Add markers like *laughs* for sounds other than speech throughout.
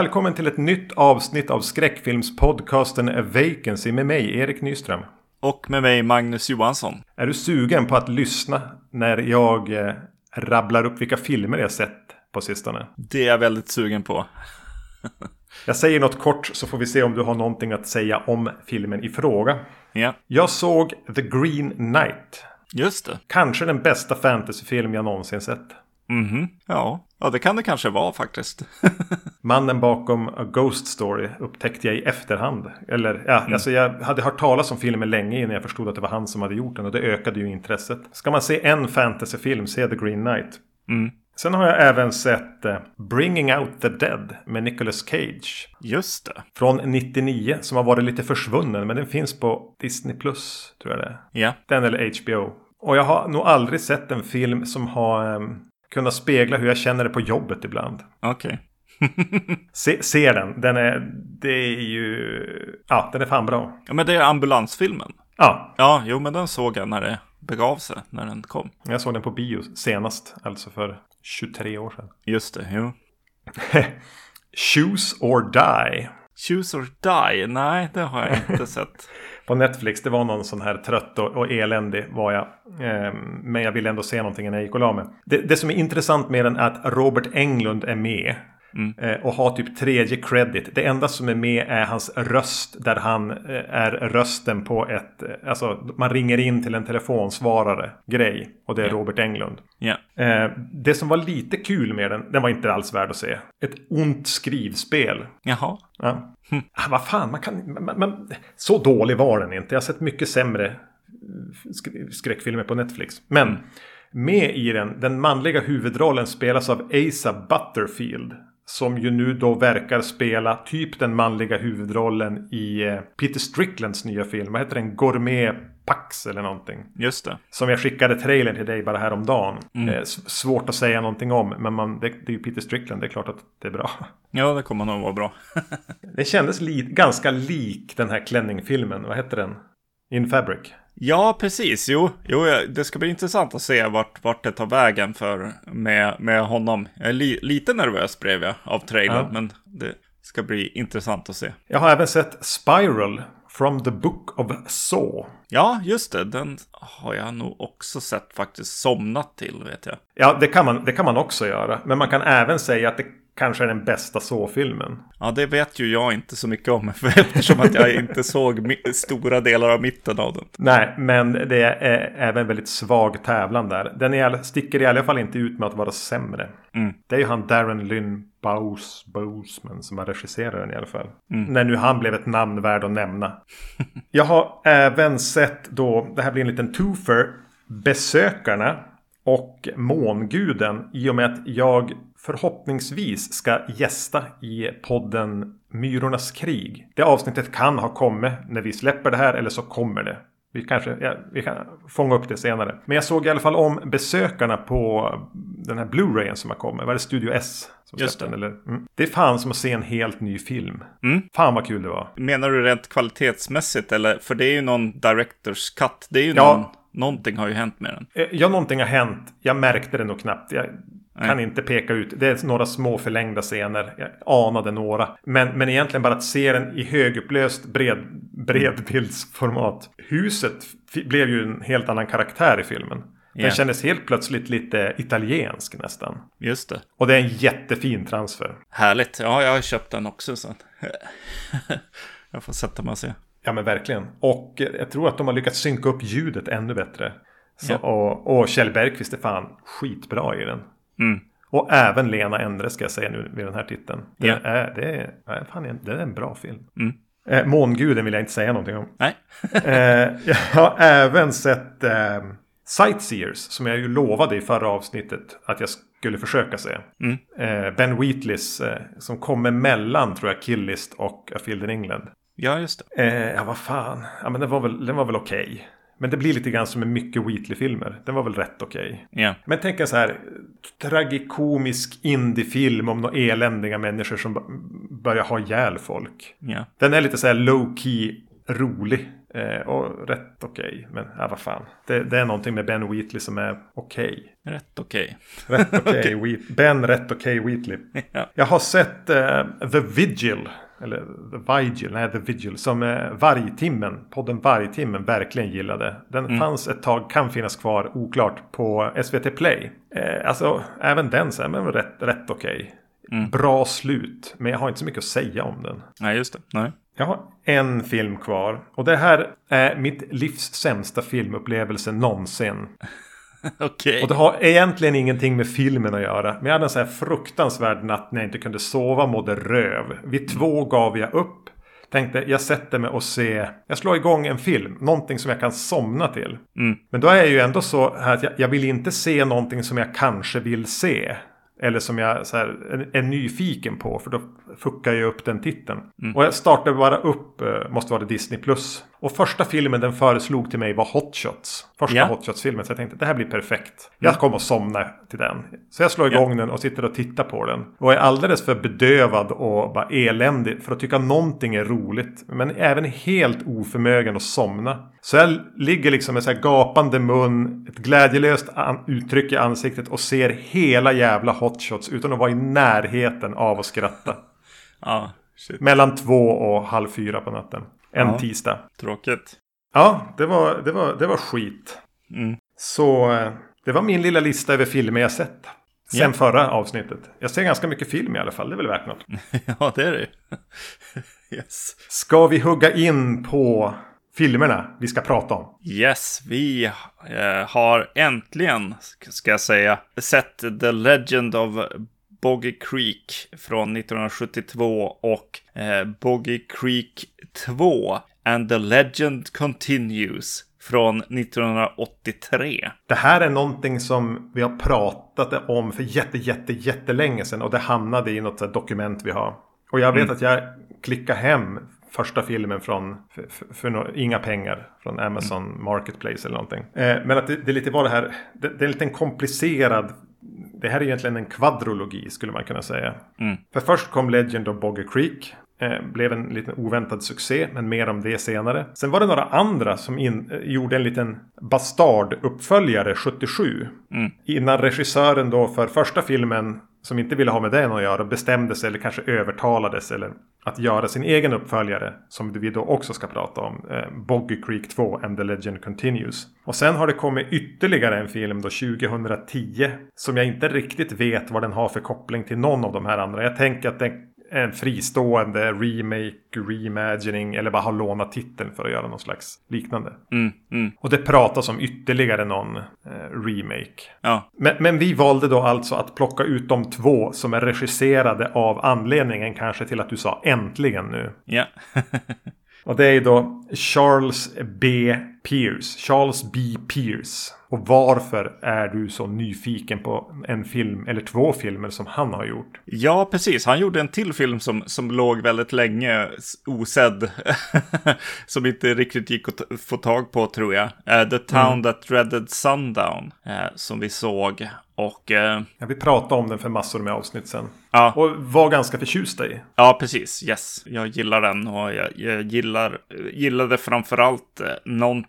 Välkommen till ett nytt avsnitt av skräckfilmspodcasten Vacancy med mig, Erik Nyström. Och med mig, Magnus Johansson. Är du sugen på att lyssna när jag eh, rabblar upp vilka filmer jag sett på sistone? Det är jag väldigt sugen på. *laughs* jag säger något kort så får vi se om du har någonting att säga om filmen i fråga. Ja. Jag såg The Green Knight. Just det. Kanske den bästa fantasyfilm jag någonsin sett. Mhm, ja. Ja, det kan det kanske vara faktiskt. *laughs* Mannen bakom A Ghost Story upptäckte jag i efterhand. Eller ja, mm. alltså jag hade hört talas om filmen länge innan jag förstod att det var han som hade gjort den. Och det ökade ju intresset. Ska man se en fantasyfilm, se The Green Knight. Mm. Sen har jag även sett uh, Bringing Out the Dead med Nicolas Cage. Just det. Från 99 som har varit lite försvunnen. Men den finns på Disney Plus tror jag det är. Ja. Den eller HBO. Och jag har nog aldrig sett en film som har um, kunna spegla hur jag känner det på jobbet ibland. Okej. Okay. *laughs* Se, ser den. Den är, det är ju, ja den är fan bra. Ja men det är ambulansfilmen. Ja. Ja, jo men den såg jag när det begav sig, när den kom. Jag såg den på bio senast, alltså för 23 år sedan. Just det, jo. *laughs* Choose or Die. Choose or Die? Nej, det har jag inte *laughs* sett på Netflix. Det var någon sån här trött och, och eländig var jag. Eh, men jag ville ändå se någonting när jag gick och la mig. Det, det som är intressant med den är att Robert Englund är med. Mm. Eh, och har typ tredje credit. Det enda som är med är hans röst. Där han eh, är rösten på ett... Eh, alltså man ringer in till en telefonsvarare grej. Och det är yeah. Robert Englund. Yeah. det som var lite kul med den. Den var inte alls värd att se. Ett ont skrivspel. Jaha. Ja. Hm. Ah, vad fan, man kan... Man, man, så dålig var den inte. Jag har sett mycket sämre skräckfilmer på Netflix. Men mm. med i den, den manliga huvudrollen spelas av Asa Butterfield. Som ju nu då verkar spela typ den manliga huvudrollen i eh, Peter Stricklands nya film. Vad heter den? Gourmet Pax eller någonting. Just det. Som jag skickade trailern till dig bara häromdagen. Mm. Eh, svårt att säga någonting om. Men man, det, det är ju Peter Strickland. Det är klart att det är bra. *laughs* Ja, det kommer nog vara bra. *laughs* det kändes li ganska lik den här klänningfilmen. Vad heter den? In Fabric. Ja, precis. Jo, jo, det ska bli intressant att se vart, vart det tar vägen för med, med honom. Jag är li, lite nervös blev jag av trailern, ja. men det ska bli intressant att se. Jag har även sett Spiral from the Book of Saw. Ja, just det. Den har jag nog också sett faktiskt somnat till, vet jag. Ja, det kan man, det kan man också göra. Men man kan även säga att det kanske är den bästa så-filmen. Ja, det vet ju jag inte så mycket om. *laughs* För eftersom att jag inte såg stora delar av mitten av den. Nej, men det är även väldigt svag tävlan där. Den är, sticker i alla fall inte ut med att vara sämre. Mm. Det är ju han Darren Lynn Baus, Bousman som har regisserat den i alla fall. Mm. När nu han blev ett namn värd att nämna. jag har även sett då, det här blir en liten twofer, Besökarna och Månguden i och med att jag förhoppningsvis ska gästa i podden Myrornas krig. Det avsnittet kan ha kommit när vi släpper det här eller så kommer det. Vi, kanske, ja, vi kan fånga upp det senare. Men jag såg i alla fall om besökarna på den här Blu-rayen som har kommit. Var det Studio S? Som Just det. Den, eller? Mm. Det är fan som att se en helt ny film. Mm. Fan vad kul det var. Menar du rent kvalitetsmässigt eller? För det är ju någon Directors Cut. Det är ju ja. någon, någonting har ju hänt med den. Eh, ja, någonting har hänt. Jag märkte det nog knappt. Jag kan inte peka ut. Det är några små förlängda scener. Jag anade några. Men, men egentligen bara att se den i högupplöst bred, bredbildsformat. Huset blev ju en helt annan karaktär i filmen. Den yeah. kändes helt plötsligt lite italiensk nästan. Just det. Och det är en jättefin transfer. Härligt. Ja, jag har köpt den också. Så. *laughs* jag får sätta mig och se. Ja, men verkligen. Och jag tror att de har lyckats synka upp ljudet ännu bättre. Så, yeah. och, och Kjell Bergqvist är fan skitbra i den. Mm. Och även Lena Endre ska jag säga nu vid den här titeln. Det, yeah. är, det, är, fan, det är en bra film. Mm. Eh, Månguden vill jag inte säga någonting om. Nej. *laughs* eh, jag har även sett eh, Sightseers som jag ju lovade i förra avsnittet att jag skulle försöka se. Mm. Eh, ben Wheatleys eh, som kommer mellan tror jag Killist och A Field in England. Ja, just det. Eh, ja, vad fan. Ja, men den var väl, den var väl okej. Okay. Men det blir lite grann som med mycket Wheatley-filmer. Den var väl rätt okej. Okay. Yeah. Men tänk en så här tragikomisk indiefilm om några eländiga människor som börjar ha ihjäl folk. Yeah. Den är lite så här low-key rolig. Eh, och rätt okej. Okay. Men ja, vad fan. Det, det, är någonting med Ben Wheatley som är okej. Okay. Rätt okej. Okay. Rätt okej. *laughs* Okay. ben rätt okej Wheatley. ja. Jag har sett eh, The Vigil. Eller The Vigil, nej The Vigil. Som eh, Vargtimmen, podden Vargtimmen verkligen gillade. Den mm. fanns ett tag, kan finnas kvar, oklart, på SVT Play. Eh, alltså även den så är men rätt, rätt okej. Mm. Bra slut, men jag har inte så mycket att säga om den. Nej, just det. Nej. Jag har en film kvar. Och det här är mitt livs sämsta filmupplevelse någonsin. *laughs* Okay. Och det har egentligen ingenting med filmen att göra. Men jag hade en sån här fruktansvärd natt när jag inte kunde sova, mådde röv. Vid två gav jag upp. Tänkte jag sätter mig och ser, jag slår igång en film, någonting som jag kan somna till. Mm. Men då är jag ju ändå så här att jag, jag vill inte se någonting som jag kanske vill se. Eller som jag så här, är, är, nyfiken på. För då fuckar jag upp den titeln. Mm. Och jag startade bara upp, eh, måste vara det Disney Plus. Och första filmen den föreslog till mig var Hot Shots. Första yeah. Hot Shots-filmen. Så jag tänkte det här blir perfekt. Jag kommer att somna till den. Så jag slår igång yeah. den och sitter och tittar på den. Och är alldeles för bedövad och bara eländig för att tycka någonting är roligt. Men även helt oförmögen att somna. Så jag ligger liksom med så här gapande mun, ett glädjelöst uttryck i ansiktet och ser hela jävla Hot Shots utan att vara i närheten av att skratta. *laughs* shit. Mellan två och halv fyra på natten. En ja, tisdag. Tråkigt. Ja, det var, det var, det var skit. Mm. Så eh, det var min lilla lista över filmer jag sett. Sen yeah. förra avsnittet. Jag ser ganska mycket film i alla fall. Det är väl värt något. *laughs* ja, det är det. *laughs* yes. Ska vi hugga in på filmerna vi ska prata om? Yes, vi eh, har äntligen, ska jag säga, sett The Legend of Boggy Creek från 1972 och eh, Boggy Creek 2 And the Legend Continues från 1983. Det här är någonting som vi har pratat om för jätte, jätte, jättelänge sedan och det hamnade i något dokument vi har. Och jag vet mm. att jag klickade hem första filmen från för, för, för no inga pengar från Amazon mm. Marketplace eller någonting. Eh, men att det, det, lite var det här. Det, det är en liten komplicerad det här är egentligen en kvadrologi skulle man kunna säga. Mm. För först kom Legend of Bogger Creek. Eh, blev en liten oväntad succé, men mer om det senare. Sen var det några andra som in, eh, gjorde en liten bastard-uppföljare 77. Mm. Innan regissören då för första filmen som inte ville ha med den att göra bestämde sig eller kanske övertalades eller att göra sin egen uppföljare som vi då också ska prata om. Eh, Boggy Creek 2 and the Legend Continues. Och sen har det kommit ytterligare en film då 2010 som jag inte riktigt vet vad den har för koppling till någon av de här andra. Jag tänker att den en fristående remake, reimagining eller bara har lånat titeln för att göra någon slags liknande. Mm, mm. Och det pratas om ytterligare någon eh, remake. Ja. Men, men, vi valde då alltså att plocka ut de två som är regisserade av anledningen kanske till att du sa äntligen nu. Ja. *laughs* Och det är ju då Charles B. Pierce. Charles B. Pierce. Och varför är du så nyfiken på en film eller två filmer som han har gjort? Ja, precis. Han gjorde en till film som, som låg väldigt länge osedd. *laughs* som inte riktigt gick att få tag på tror jag. Uh, The Town mm. That Dreaded Sundown. Uh, som vi såg. Och... Uh, ja, vi pratade om den för massor med avsnitt sen. Ja. Och var ganska förtjusta i. Ja, precis. Yes. Jag gillar den och jag, jag gillar, gillade framförallt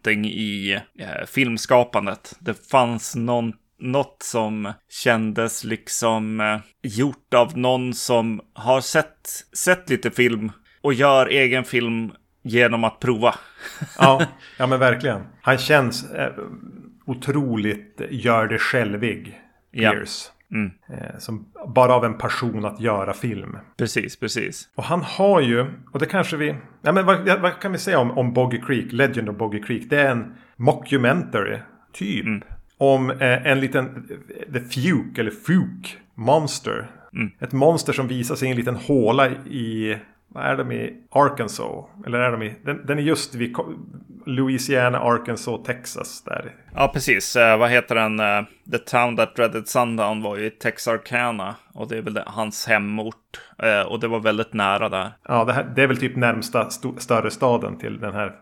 någonting i filmskapandet det fanns någon, något som kändes liksom eh, gjort av någon som har sett, sett lite film och gör egen film genom att prova. *laughs* ja, ja men verkligen. Han känns eh, otroligt gör det självig. Pierce. Ja. Mm. Eh, som bara av en passion att göra film. Precis, precis. Och han har ju, och det kanske vi... Ja, men vad, vad kan vi säga om, om Boggy Creek? Legend of Boggy Creek. Det är en mockumentary Typ. Mm. Om eh, en liten The Fuke eller Fuke Monster. Mm. Ett monster som visar sig i en liten håla i är de i Arkansas? Eller är de i... Den, den är just vid Louisiana, Arkansas, Texas där. Ja, precis. Uh, vad heter den? Uh, The Town That Dreaded Sundown var ju i Texarkana. Och det är väl hans hemort. Uh, och det var väldigt nära där. Ja, det, här, det är väl typ närmsta st större staden till den här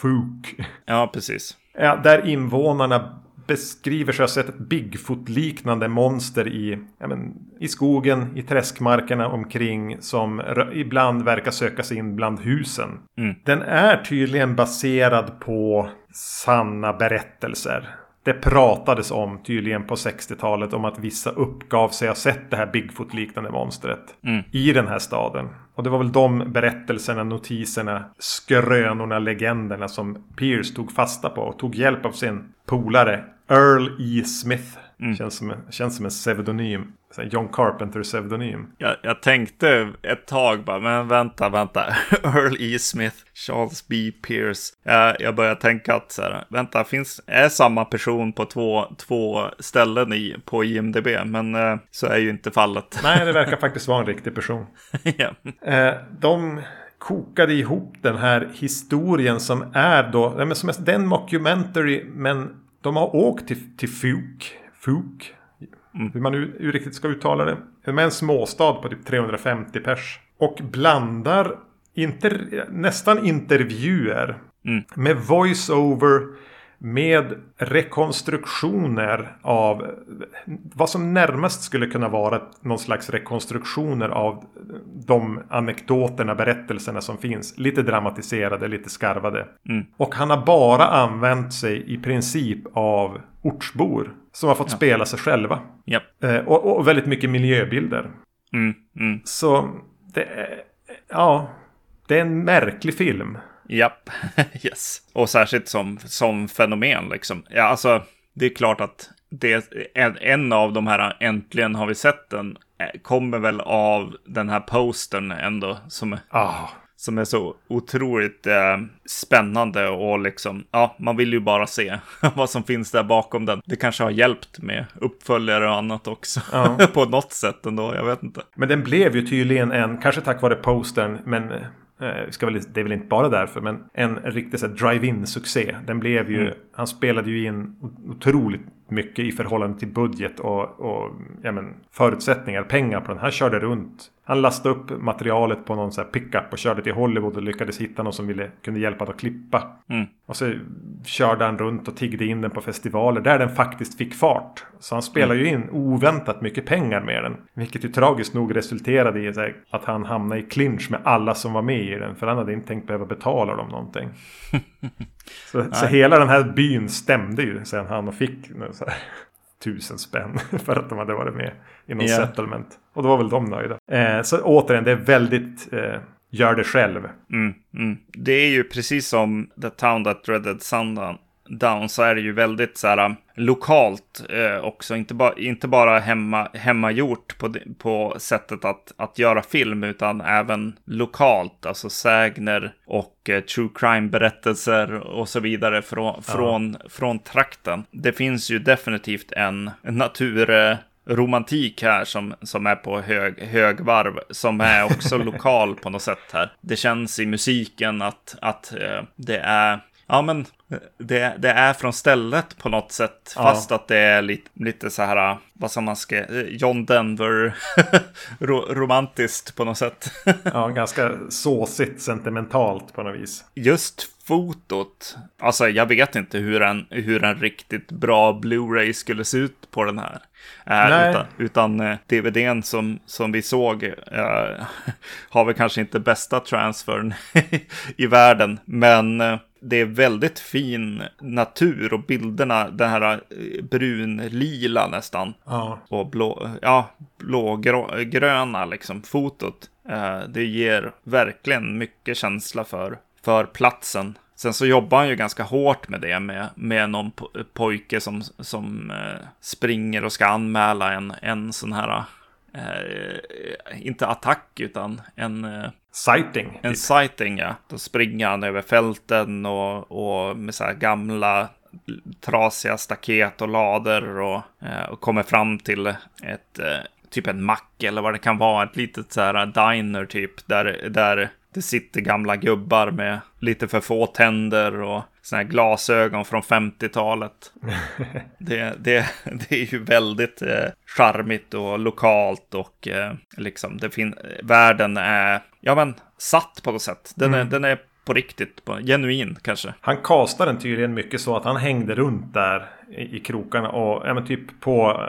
Fuk. Ja, precis. Ja, där invånarna beskriver sig ha sett ett Bigfoot-liknande monster i, men, i skogen, i träskmarkerna omkring som ibland verkar söka sig in bland husen. Mm. Den är tydligen baserad på sanna berättelser. Det pratades om tydligen på 60-talet om att vissa uppgav sig ha sett det här Bigfoot-liknande monstret mm. i den här staden. Och det var väl de berättelserna, notiserna, skrönorna, legenderna som Pierce tog fasta på och tog hjälp av sin polare Earl E. Smith. Mm. Känns, som, känns som en pseudonym. John Carpenter-pseudonym. Jag, jag tänkte ett tag bara, men vänta, vänta. *laughs* Earl E. Smith, Charles B. Pierce. Jag, jag började tänka att, så här, vänta, finns, är samma person på två, två ställen i, på IMDB, men eh, så är ju inte fallet. *laughs* Nej, det verkar faktiskt vara en riktig person. *laughs* ja. eh, de kokade ihop den här historien som är då, som är den mockumentary, men de har åkt till, till Fuk, Fuk, hur man nu riktigt ska uttala det. Med en småstad på typ 350 pers. Och blandar inter, nästan intervjuer mm. med voice-over med rekonstruktioner av vad som närmast skulle kunna vara någon slags rekonstruktioner av de anekdoterna, berättelserna som finns. Lite dramatiserade, lite skarvade. Mm. Och han har bara använt sig i princip av ortsbor som har fått ja. spela sig själva. Yep. Eh, och, och, väldigt mycket miljöbilder. Mm. Mm. Så det är, ja, det är en märklig film. Japp, *laughs* yes. Och särskilt som, som fenomen liksom. Ja, alltså, det är klart att det, en, en av de här, äntligen har vi sett den, eh, kommer väl av den här postern ändå. Som, ah. som är så otroligt eh, spännande och liksom, ja, man vill ju bara se *laughs* vad som finns där bakom den. Det kanske har hjälpt med uppföljare och annat också. Ah. *laughs* på något sätt ändå, jag vet inte. Men den blev ju tydligen en, kanske tack vare postern, men Eh, ska väl, det är väl inte bara därför, men en riktig drive-in succé. Den blev ju, mm. han spelade ju in otroligt mycket i förhållande till budget och, och ja, men, förutsättningar, pengar på den. Han körde runt. Han lastade upp materialet på någon så pickup och körde till Hollywood och lyckades hitta någon som ville, kunde hjälpa att klippa. Mm. Och så körde han runt och tiggde in den på festivaler där den faktiskt fick fart. Så han spelade mm. ju in oväntat mycket pengar med den. Vilket ju tragiskt nog resulterade i här, att han hamnade i clinch med alla som var med i den. För han hade inte tänkt behöva betala dem någonting. *laughs* så, så hela den här byn stämde ju sen han och fick så här, tusen spänn *laughs* för att de hade varit med i någon yeah. settlement. Och då var väl de nöjda. Eh, så återigen, det är väldigt eh, gör det själv. Mm, mm. Det är ju precis som The Town That Dreaded Sundown Down så är det ju väldigt så här, um, lokalt eh, också. Inte, ba, inte bara hemma, hemmagjort på, på sättet att, att göra film, utan även lokalt. Alltså sägner och eh, true crime-berättelser och så vidare från, ja. från, från trakten. Det finns ju definitivt en natur romantik här som, som är på hög, högvarv, som är också *laughs* lokal på något sätt här. Det känns i musiken att, att eh, det är Ja, men det, det är från stället på något sätt. Ja. Fast att det är lite, lite så här, vad som man ska, John Denver *laughs* romantiskt på något sätt. ja, *laughs* ganska såsigt sentimentalt på något vis. Just fotot. Alltså, jag vet inte hur en, hur en riktigt bra Blu-ray skulle se ut på den här. Äh, utan, utan eh, DVDn som, som vi såg äh, *laughs* har väl kanske inte bästa transfern *laughs* i världen. Men eh, det är väldigt fin natur och bilderna, den här eh, brunlila nästan. Ja. Och blå, ja, blågröna liksom, fotot. Eh, det ger verkligen mycket känsla för, för platsen. Sen så jobbar han ju ganska hårt med det, med, med någon pojke som, som eh, springer och ska anmäla en, en sån här eh, inte attack utan en... Eh, sighting. En typ. sighting, ja. Då springer han över fälten och, och med så här gamla trasiga staket och lader och, eh, och kommer fram till ett eh, typ en mack eller vad det kan vara. Ett litet så här diner typ där, där det sitter gamla gubbar med lite för få tänder och såna här glasögon från 50-talet. *laughs* det, det, det är ju väldigt eh, charmigt och lokalt och eh, liksom det fin världen är, ja men, satt på något sätt. Den, mm. är, den är på riktigt, på, genuin kanske. Han kastade den tydligen mycket så att han hängde runt där i, i krokarna och ja, men typ på,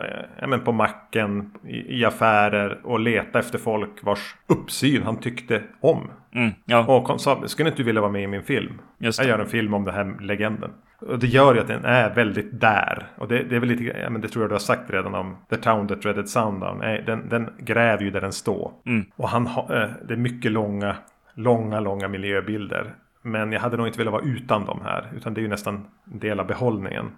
ja, men på macken i, i affärer och leta efter folk vars uppsyn han tyckte om. Mm, ja. Och sa, skulle inte du vilja vara med i min film? Jag gör en film om den här legenden. Och det gör ju att den är väldigt där. Och det, det är väl lite, ja, men det tror jag du har sagt redan om The Town That Dreaded Sundown. Den, den gräver ju där den står. Mm. Och han har, eh, det är mycket långa, långa, långa miljöbilder. Men jag hade nog inte velat vara utan dem här. Utan det är ju nästan en del av behållningen.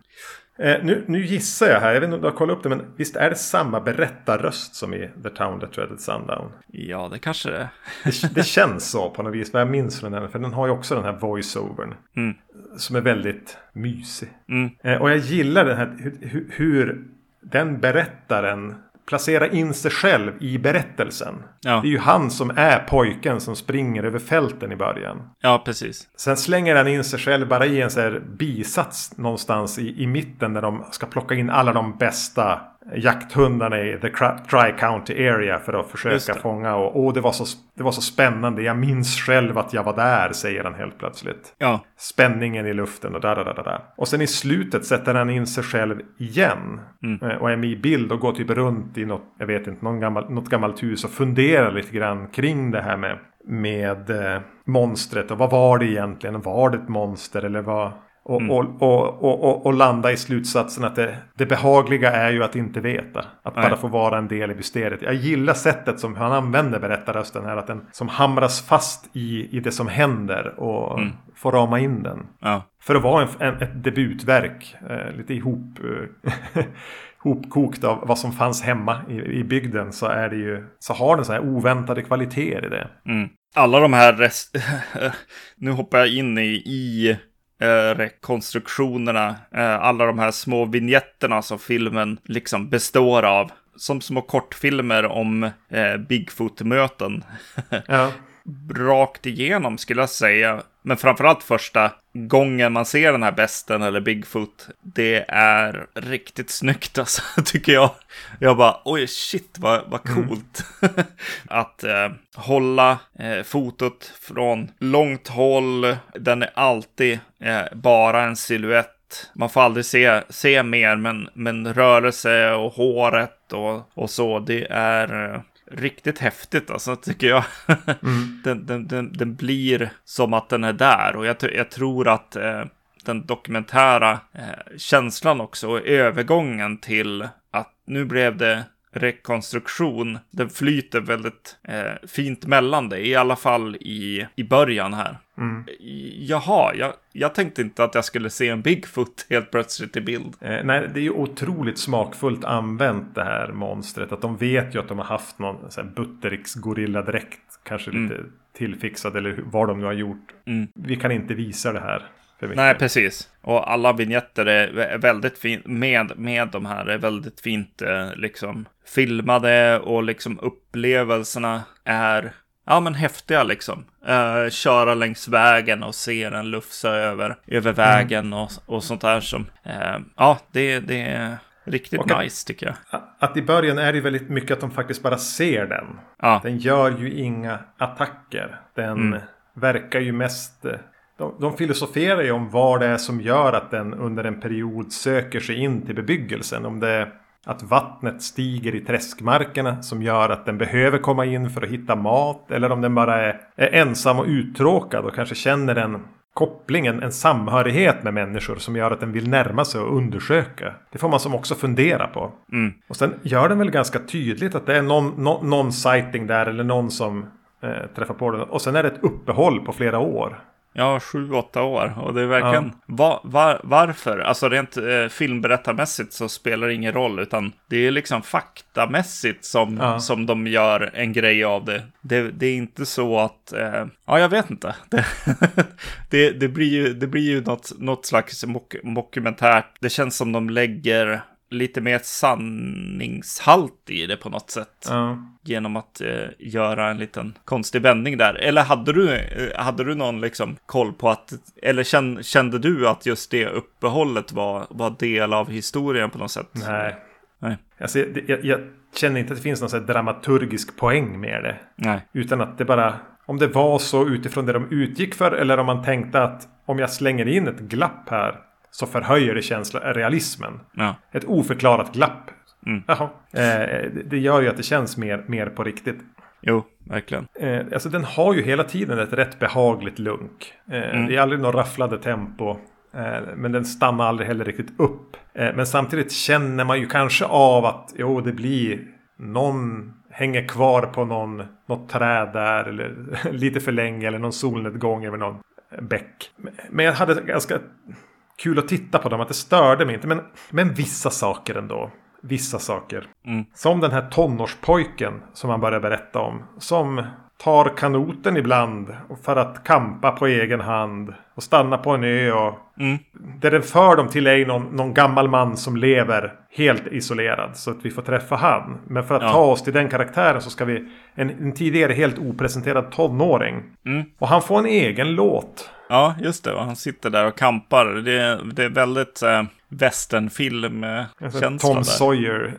Eh, nu, nu gissar jag här, jag vet inte om du har kollat upp det, men visst är det samma berättarröst som i The Town That Dreaded Sundown? Ja, det kanske det är. Det, det känns så på något vis, vad jag minns från den. För den har ju också den här voiceovern. Mm. Som är väldigt mysig. Mm. Eh, och jag gillar den här, hur, hur den berättaren placerar in sig själv i berättelsen. Ja. Det är ju han som är pojken som springer över fälten i början. Ja, precis. Sen slänger han in sig själv bara i en så här bisats någonstans i, i mitten där de ska plocka in alla de bästa jakthundarna i the Tri-County Area för att försöka fånga. Och åh, det, var så, det var så spännande. Jag minns själv att jag var där, säger han helt plötsligt. Ja, Spänningen i luften och där, där, där, där. Och sen i slutet sätter han in sig själv igen. Mm. Eh, Och är med i bild och går typ runt i något, jag vet inte, någon gammal, något gammalt hus och funderar lite grann kring det här med, med eh, monstret. Och vad var det egentligen? Var det ett monster eller vad? Och, Mm. och, och, och, och, landa i slutsatsen att det, det behagliga är ju att inte veta. Att Nej. bara få vara en del i mysteriet. Jag gillar sättet som han använder berättarrösten här. Att den som hamras fast i, i det som händer och Mm. får rama in den. ja, För att vara en, en, ett debutverk. Eh, lite ihop, eh, *laughs* hopkokt av vad som fanns hemma i, i bygden. Så, är det ju, så har den så här oväntade kvaliteter i det. Mm. Alla de här rest... *laughs* nu hoppar jag in i, i rekonstruktionerna. Eh, alla de här små vignetterna som filmen liksom består av. Som små kortfilmer om eh, Bigfoot-möten. Ja. *laughs* Rakt igenom skulle jag säga. Men framförallt första gången man ser den här besten eller Bigfoot. Det är riktigt snyggt *laughs* alltså, tycker jag. Jag bara, oj shit vad, vad coolt. *laughs* att eh, hålla eh, fotot från långt håll. Den är alltid eh, bara en silhuett. Man får aldrig se, se mer, men, men rörelse och håret och, och så, det är eh, riktigt häftigt alltså, tycker jag. *laughs* den, den, den, den blir som att den är där och jag, jag tror att eh, den dokumentära eh, känslan också och övergången till att nu blev det rekonstruktion. Den flyter väldigt eh, fint mellan det, i alla fall i, i början här. Mm. Jaha, jag, jag tänkte inte att jag skulle se en Bigfoot *laughs* helt plötsligt i bild. Eh, nej, det är ju otroligt smakfullt använt det här monstret. Att de vet ju att de har haft någon så här Buttericks gorilladräkt. Kanske lite tillfixad eller vad de nu har gjort. Mm. Vi kan inte visa det här. Nej, precis. Och alla vignetter är vä- väldigt fint med, med de här är väldigt fint eh, liksom filmade och liksom upplevelserna är ja, men häftiga liksom. Eh, köra längs vägen och se den lufsa över, över vägen och, och sånt där som eh, ja, det, det är riktigt Och att- nice tycker jag. Att i början är det väldigt mycket att de faktiskt bara ser den. Ja, Den gör ju inga attacker. Den Mm. verkar ju mest... eh, De, de filosoferar ju om vad det är som gör att den under en period söker sig in till bebyggelsen. Om det är att vattnet stiger i träskmarkerna som gör att den behöver komma in för att hitta mat. Eller om den bara är, är ensam och uttråkad och kanske känner en koppling, en, en samhörighet med människor som gör att den vill närma sig och undersöka. Det får man som också fundera på. mm, Och sen gör den väl ganska tydligt att det är någon, nå- någon sighting där eller någon som eh, träffar på den. Och sen är det ett uppehåll på flera år. Ja sju, åtta år. Och det är verkligen, va, va, varför? Alltså rent eh, filmberättarmässigt så spelar det ingen roll, utan det är liksom faktamässigt som, Ja. som de gör en grej av det. Det, det är inte så att, eh, ja jag vet inte. *laughs* Det, det, det blir ju, det blir ju något, något slags mok, mockumentärt. Det känns som de lägger lite mer sanningshalt i det på något sätt Ja. genom att eh, göra en liten konstig vändning där. Eller hade du, eh, hade du någon liksom koll på att, eller känn, kände du att just det uppehållet var, var del av historien på något sätt? Nej. Nej. Alltså, jag, jag känner inte att det finns någon dramaturgisk poäng med det. Nej. Utan att det bara... Om det var så utifrån det de utgick för eller om man tänkte att om jag slänger in ett glapp här så förhöjer det känsla, realismen. Ja. Ett oförklarat glapp. Mm. Jaha. Eh, det gör ju att det känns mer, mer på riktigt. Jo, verkligen. Eh, alltså den har ju hela tiden ett rätt behagligt lunk. Eh, Mm. Det är aldrig något rafflade tempo. Eh, men den stannar aldrig heller riktigt upp. Eh, men samtidigt känner man ju kanske av att jo, det blir någon hänger kvar på någon, något träd där. Eller *laughs* lite för länge. Eller någon solnedgång över någon bäck. Men jag hade ganska kul att titta på dem. Att det störde mig inte. Men, men vissa saker ändå. Vissa saker. Mm. Som den här tonårspojken som han börjar berätta om. Som tar kanoten ibland för att kampa på egen hand. Och stanna på en ö. Och Mm. det den för dem till är någon, någon gammal man som lever helt isolerad. Så att vi får träffa han. Men för att Ja. ta oss till den karaktären så ska vi... En, en tidigare helt opresenterad tonåring. Mm. Och han får en egen låt. Ja, just det. Och han sitter där och kampar. Det det är väldigt eh, Alltså, westernfilm-känsla Tom där. Sawyer.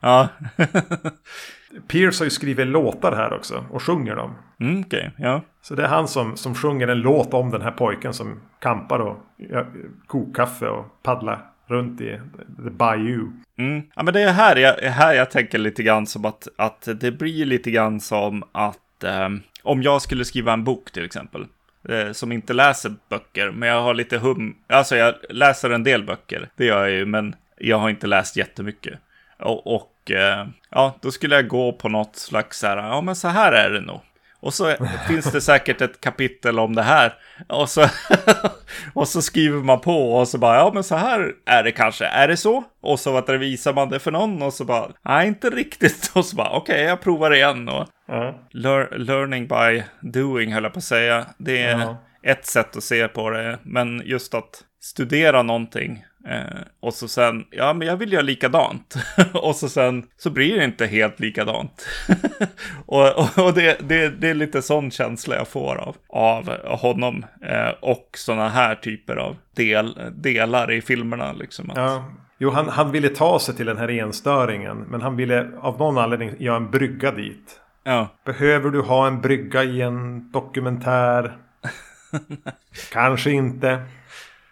Ja, *laughs* Pierce har ju skrivit låtar här också. Och sjunger dem. mm, okej. Ja. Så det är han som, som sjunger en låt om den här pojken som kampar och ja, kokkaffe och paddlar runt i the bayou. Mm. Ja, men det är här jag, här jag tänker lite grann som att, att det blir lite grann som att eh, om jag skulle skriva en bok till exempel. Eh, som inte läser böcker, men jag har lite hum... Alltså jag läser en del böcker, det gör jag ju, men jag har inte läst jättemycket. Och, och eh, ja, då skulle jag gå på något slags så här, ja men så här är det nog. Och så finns det säkert ett kapitel om det här. Och så, *laughs* och så skriver man på och så bara, ja men så här är det kanske. Är det så? Och så vad visar man det för någon och så bara, nej inte riktigt. *laughs* Och så bara, okej jag provar igen. Och Ja. lear, learning by doing höll jag på att säga. Det är Ja. ett sätt att se på det. Men just att studera någonting. Eh, och så sen, ja men jag vill göra likadant. *laughs* och så sen så blir det inte helt likadant. *laughs* och och, och det, det, det är lite sån känsla jag får av, av honom. Eh, och sådana här typer av del, delar i filmerna. Liksom. Att, Ja. Jo, han, han ville ta sig till den här enstöringen. Men han ville av någon anledning göra en brygga dit. ja. Behöver du ha en brygga i en dokumentär? *laughs* Kanske inte.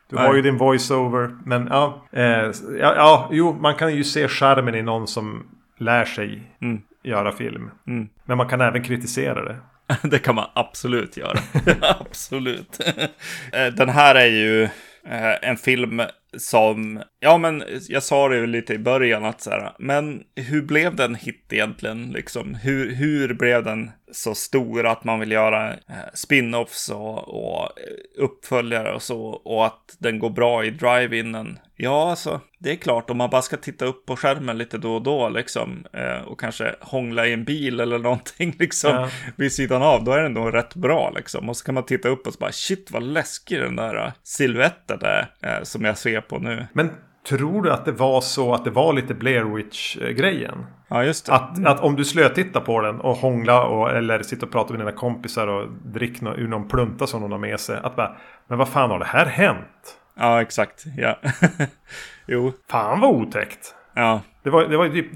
Du har ju din voiceover. Men ja, eh, ja, ja, jo, man kan ju se charmen i någon som lär sig Mm. göra film. Mm. Men man kan även kritisera det. *laughs* Det kan man absolut göra. *laughs* absolut. *laughs* Eh, Den här är ju eh, en film som, ja men jag sa det ju lite i början att så här, men hur blev den hit egentligen liksom? Hur, hur blev den så stor att man vill göra eh, spin-offs och, och eh, uppföljare och så och att den går bra i drive-inen? Ja, alltså, det är klart om man bara ska titta upp på skärmen lite då och då liksom eh, och kanske hångla i en bil eller *laughs* någonting liksom Ja. vid sidan av, då är den nog rätt bra liksom. Och så kan man titta upp och så bara shit vad läskig den där siluetten är som jag ser på nu. Men tror du att det var så att det var lite Blair Witch-grejen? Ja, just det. Att, att om du slötittar på den och hångla och, eller sitta och prata med dina kompisar och dricka nå- ur någon plunta som någon har med sig. Att bara, men vad fan har det här hänt? Ja, exakt. Ja. *laughs* jo, Fan vad otäckt. ja. Det var, det var typ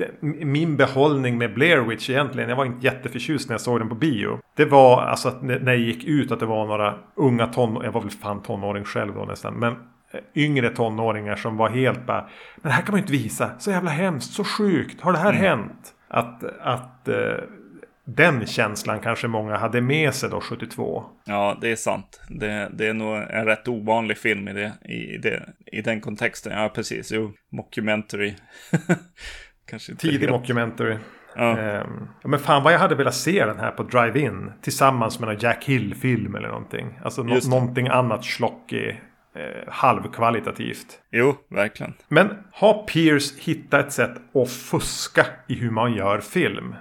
min behållning med Blair Witch egentligen. Jag var inte jätteförtjust när jag såg den på bio. Det var alltså att när jag gick ut att det var några unga tonåringar. Jag var väl fan tonåring själv då nästan. Men yngre tonåringar som var helt bara. Men det här kan man ju inte visa. Så jävla hemskt. Så sjukt. Har det här hänt? Att, att eh, den känslan kanske många hade med sig då 72. Ja, det är sant. Det, det är nog en rätt ovanlig film i, det, i, det, i den kontexten. Ja, precis. Jo, mockumentary. *laughs* Kanske Tidig helt- mockumentary. Ja. Ehm, men fan vad jag hade velat se den här på Drive-In. Tillsammans med någon Jack Hill-film eller någonting. Alltså det. någonting annat schlockig. Eh, halvkvalitativt. Jo, verkligen. Men har Pierce hittat ett sätt att fuska i hur man gör film?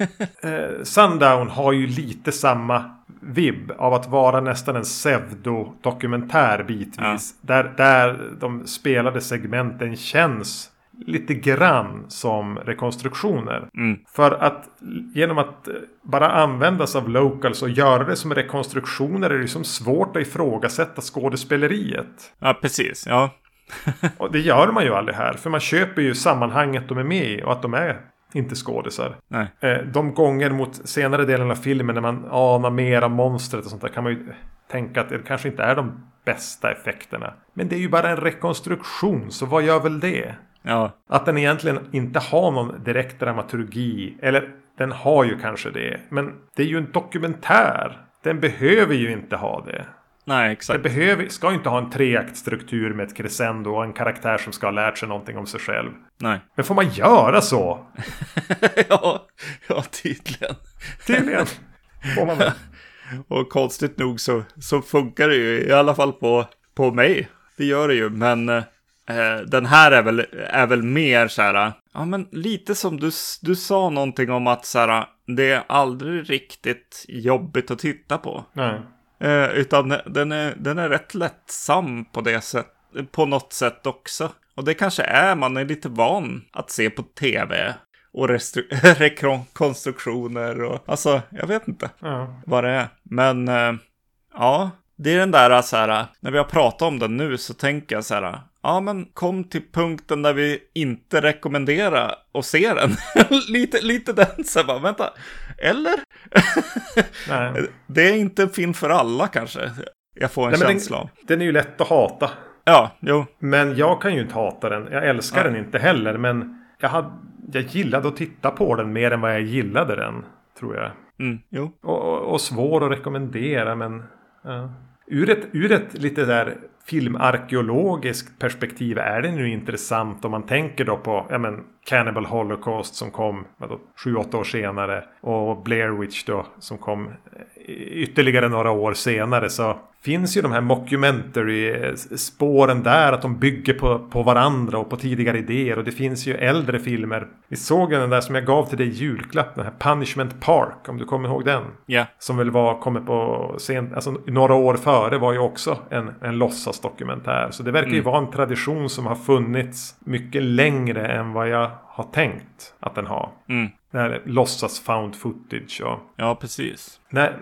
*laughs* eh, Sundown har ju lite samma vibb av att vara nästan en pseudo-dokumentär bitvis. Där, där de spelade segmenten känns lite grann som rekonstruktioner. Mm. För att genom att eh, bara använda sig av locals och göra det som rekonstruktioner är det liksom svårt att ifrågasätta skådespeleriet. Ja, precis. Ja, *laughs* Och det gör man ju aldrig här. För man köper ju sammanhanget de är med i och att de är inte skådisar. nej. Eh, De gånger mot senare delen av filmen när man anar mer av monstret och sånt där kan man ju tänka att det kanske inte är de bästa effekterna. Men det är ju bara en rekonstruktion, så vad gör väl det? Ja. Att den egentligen inte har någon direkt dramaturgi. Eller den har ju kanske det. Men det är ju en dokumentär. Den behöver ju inte ha det. Nej, exakt. behöver, ska inte ha en treaktstruktur med ett crescendo och en karaktär som ska ha lärt sig någonting om sig själv. Nej. Men får man göra så? *laughs* ja, ja, tydligen. Tydligen. Får man väl. *laughs* Och konstigt nog så, så funkar det ju i alla fall på, på mig. Det gör det ju, men eh, den här är väl, är väl mer så här, ja men lite som du, du sa någonting om att så här, det är aldrig riktigt jobbigt att titta på. Nej. Eh, utan den är, den är rätt lättsam på det sätt, på något sätt också. Och det kanske är, man är lite van att se på tv och *laughs* rekonstruktioner och alltså, jag vet inte Ja. vad det är. Men eh, ja, det är den där så här, när vi har pratat om den nu så tänker jag så här, ja men kom till punkten där vi inte rekommenderar att se den. *laughs* lite, lite den, så bara, vänta, eller? *laughs* Det är inte en film för alla kanske. Jag får en Nej, känsla den, den är ju lätt att hata. Ja, jo. Men jag kan ju inte hata den. Jag älskar Nej. den inte heller. Men jag, hade, jag gillade att titta på den mer än vad jag gillade den. Tror jag. Mm, jo. Och, och, och svår att rekommendera men... Ja. Ur, ett, ur ett lite där filmarkeologiskt perspektiv är den ju intressant om man tänker då på ja, men, Cannibal Holocaust som kom vadå, sju, åtta år senare. Och Blair Witch då som kom eh, ytterligare några år senare. Så finns ju de här mockumentary-spåren där. Att de bygger på, på varandra och på tidigare idéer. Och det finns ju äldre filmer. Vi såg den där som jag gav till dig i julklapp. Den här Punishment Park. Om du kommer ihåg den. Ja. Som väl var, kommer på sent, alltså några år före var ju också en, en låtsasdokumentär. Så det verkar ju Mm. vara en tradition som har funnits mycket längre än vad jag har tänkt att den har. Mm. Det här låtsas found footage och... Ja, precis. Nej,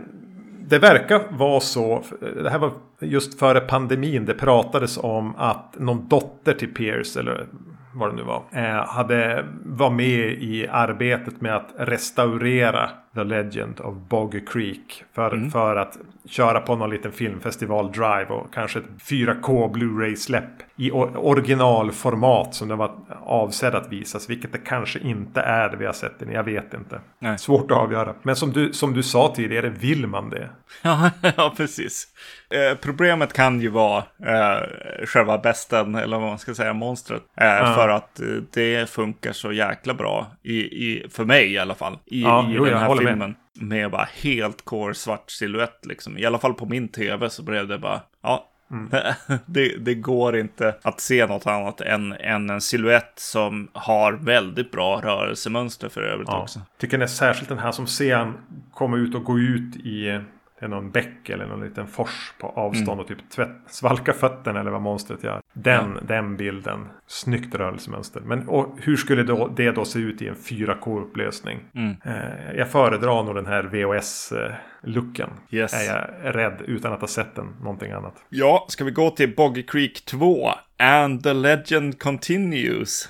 det verkar vara så. Det här var just före pandemin. Det pratades om att någon dotter till Pierce, eller vad det nu var, eh, hade var med i arbetet med att restaurera The Legend of Boggy Creek. För, för att köra på någon liten filmfestival drive och kanske ett 4K Blu-ray-släpp i originalformat som det var avsedd att visas. Vilket det kanske inte är det vi har sett den. Jag vet inte. Nej. Svårt att avgöra. Men som du, som du sa tidigare, vill man det? *laughs* Ja, ja precis. Eh, problemet kan ju vara eh, själva besten, eller vad man ska säga, monstret. Eh, För att eh, det funkar så jäkla bra, i, i, för mig i alla fall, i, Ja, i jo, den här håller med. filmen. Med. bara helt core svart silhuett liksom. I alla fall på min tv så blev det bara, ja. Mm. *laughs* det, det går inte att se något annat än, än en silhuett som har väldigt bra rörelsemönster för övrigt Ja. också. Tycker är särskilt den här som ser han komma ut och gå ut i är någon bäck eller någon liten fors på avstånd Mm. och typ tvätt, svalka fötterna eller vad monstret gör. Den, den bilden. Snyggt rörelsemönster. Men och hur skulle då, det då se ut i en 4K-upplösning? Mm. Eh, jag föredrar nog den här VHS-looken. Yes. Är jag rädd utan att ha sett den. Någonting annat. Ja, ska vi gå till Boggy Creek 2? And the legend continues.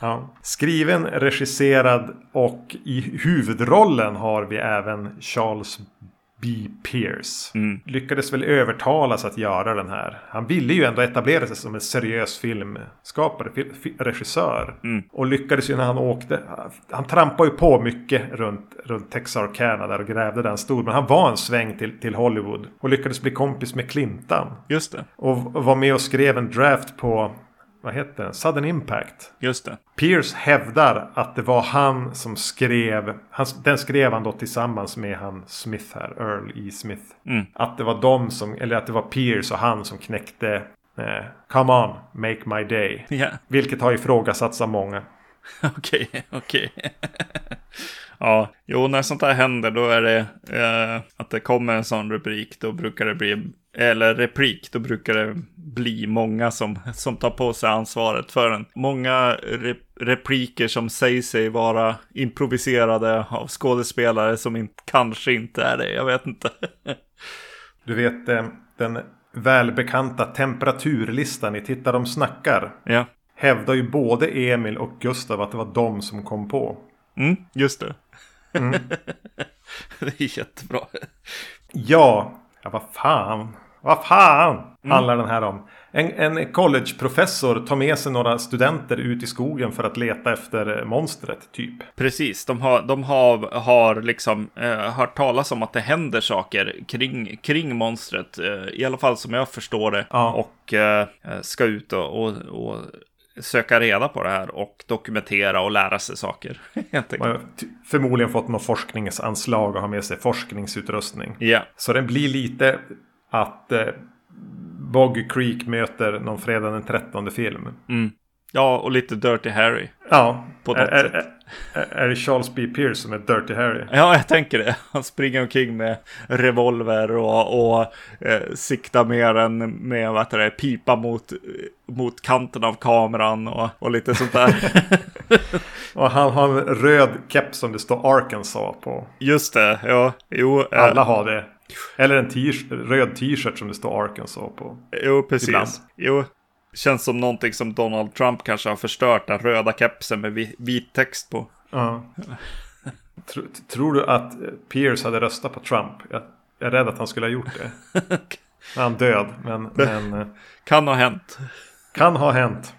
Ja. Skriven, regisserad och i huvudrollen har vi även Charles B. Pierce. Mm. Lyckades väl övertalas att göra den här. Han ville ju ändå etablera sig som en seriös filmskapare, fi- fi- regissör. Mm. Och lyckades ju när han åkte. Han trampade ju på mycket runt, runt Texarkana där och grävde den stor. Men han var en sväng till, till Hollywood. Och lyckades bli kompis med Clintan. Just det, Och var med och skrev en draft på, vad heter den? Sudden Impact. just det. Pierce hävdar att det var han som skrev. Han, den skrev han då tillsammans med han Smith här. Earl E. Smith. Mm. Att det var de som. Eller att det var Pierce och han som knäckte. Eh, Come on, make my day. Ja, Vilket har ifrågasatts av många. *laughs* okej, okej. *laughs* ja, jo, när sånt här händer då är det eh, att det kommer en sån rubrik. Då brukar det bli, eller reprik, då brukar det bli många som, som tar på sig ansvaret för den. Många re, repliker som säger sig vara improviserade av skådespelare som in, kanske inte är det. Jag vet inte. *laughs* Du vet eh, den välbekanta temperaturlistan i Titta de snackar. ja, Hävdar ju både Emil och Gustav att det var de som kom på. Mm, just det. *laughs* det är jättebra. Ja, ja vad fan. Vad fan handlar den här om? En, en collegeprofessor tar med sig några studenter ut i skogen för att leta efter monstret, typ. Precis, de har, de har, har liksom eh, hört talas om att det händer saker kring, kring monstret. Eh, I alla fall som jag förstår det. Ja. Och eh, ska ut och, och, och söka reda på det här och dokumentera och lära sig saker. *laughs* Förmodligen fått något forskningsanslag och har med sig forskningsutrustning. Ja, Så det blir lite att eh, Boggy Creek möter någon fredag den 13 film. mm. Ja, och lite Dirty Harry. Ja, På är, något är, sätt. är, är det Charles B. Pierce som är Dirty Harry? Ja, jag tänker det. Han springer omkring med revolver och, och eh, siktar mer än med vad det, pipa mot, mot kanten av kameran och, och lite sånt där. *laughs* Och han har en röd keps som det står Arkansas på. Just det, ja, jo, eh, Alla har det. Eller en t- röd t-shirt som det står Arkansas på. jo, precis. ibland. Jo, känns som någonting som Donald Trump kanske har förstört, den röda kepsen med vi- vit text på. Ja. Tro, tror du att eh, Pierce hade röstat på Trump? Jag är rädd att han skulle ha gjort det. *laughs* Nu är han död, men, men eh, Kan ha hänt. kan ha hänt.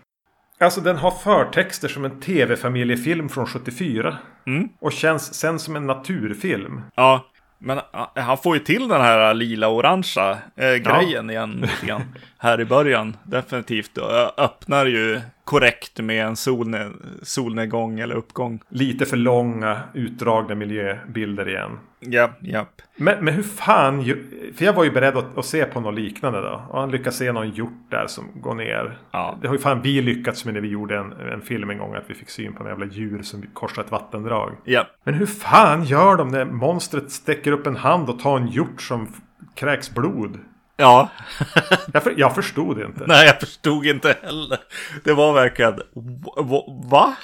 Alltså den har förtexter som en tv-familjefilm från 74. Mm. Och känns sen som en naturfilm. Ja, men han får ju till den här lila-orangea eh, grejen igen lite grann. *laughs* Här i början, definitivt. Ö- öppnar ju korrekt med en solne solnedgång eller uppgång. Lite för långa utdragna miljöbilder igen. Ja, japp. Men, men hur fan... För jag var ju beredd att, att se på något liknande då. Och han lyckas se någon hjort där som går ner. Ja. Det har ju fan vi lyckats med när vi gjorde en, en film en gång. Att vi fick syn på en jävla djur som korsar ett vattendrag. Ja, Men hur fan gör de när monstret sträcker upp en hand och tar en hjort som kräks blod? Ja. Jag, för, jag förstod inte. Nej, jag förstod inte heller. Det var verkligen, va- va? va?